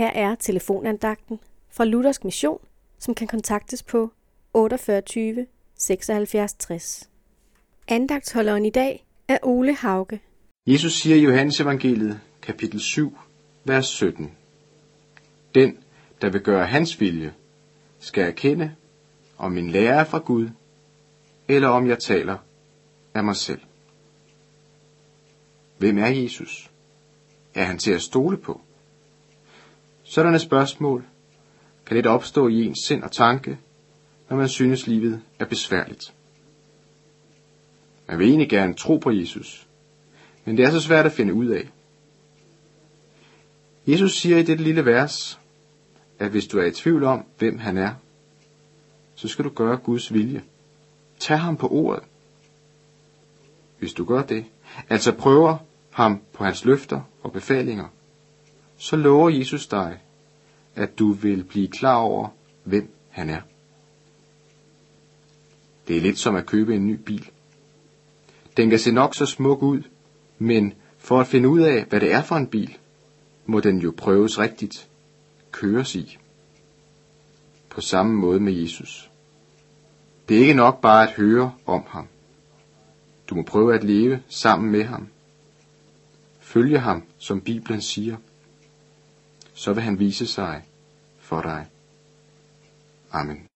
Her er telefonandagten fra Luthersk Mission, som kan kontaktes på 48 76 60. Andagtsholderen i dag er Ole Hauge. Jesus siger i Johannes evangeliet, kapitel 7, vers 17. Den, der vil gøre hans vilje, skal erkende, om min lærer er fra Gud, eller om jeg taler af mig selv. Hvem er Jesus? Er han til at stole på? Sådanne spørgsmål kan let opstå i ens sind og tanke, når man synes livet er besværligt. Man vil egentlig gerne tro på Jesus, men det er så svært at finde ud af. Jesus siger i dette lille vers, at hvis du er i tvivl om, hvem han er, så skal du gøre Guds vilje. Tag ham på ordet. Hvis du gør det, altså prøver ham på hans løfter og befalinger, så lover Jesus dig, at du vil blive klar over, hvem han er. Det er lidt som at købe en ny bil. Den kan se nok så smuk ud, men for at finde ud af, hvad det er for en bil, må den jo prøves rigtigt, køres i. På samme måde med Jesus. Det er ikke nok bare at høre om ham. Du må prøve at leve sammen med ham. Følge ham, som Bibelen siger. Så vil han vise sig for dig. Amen.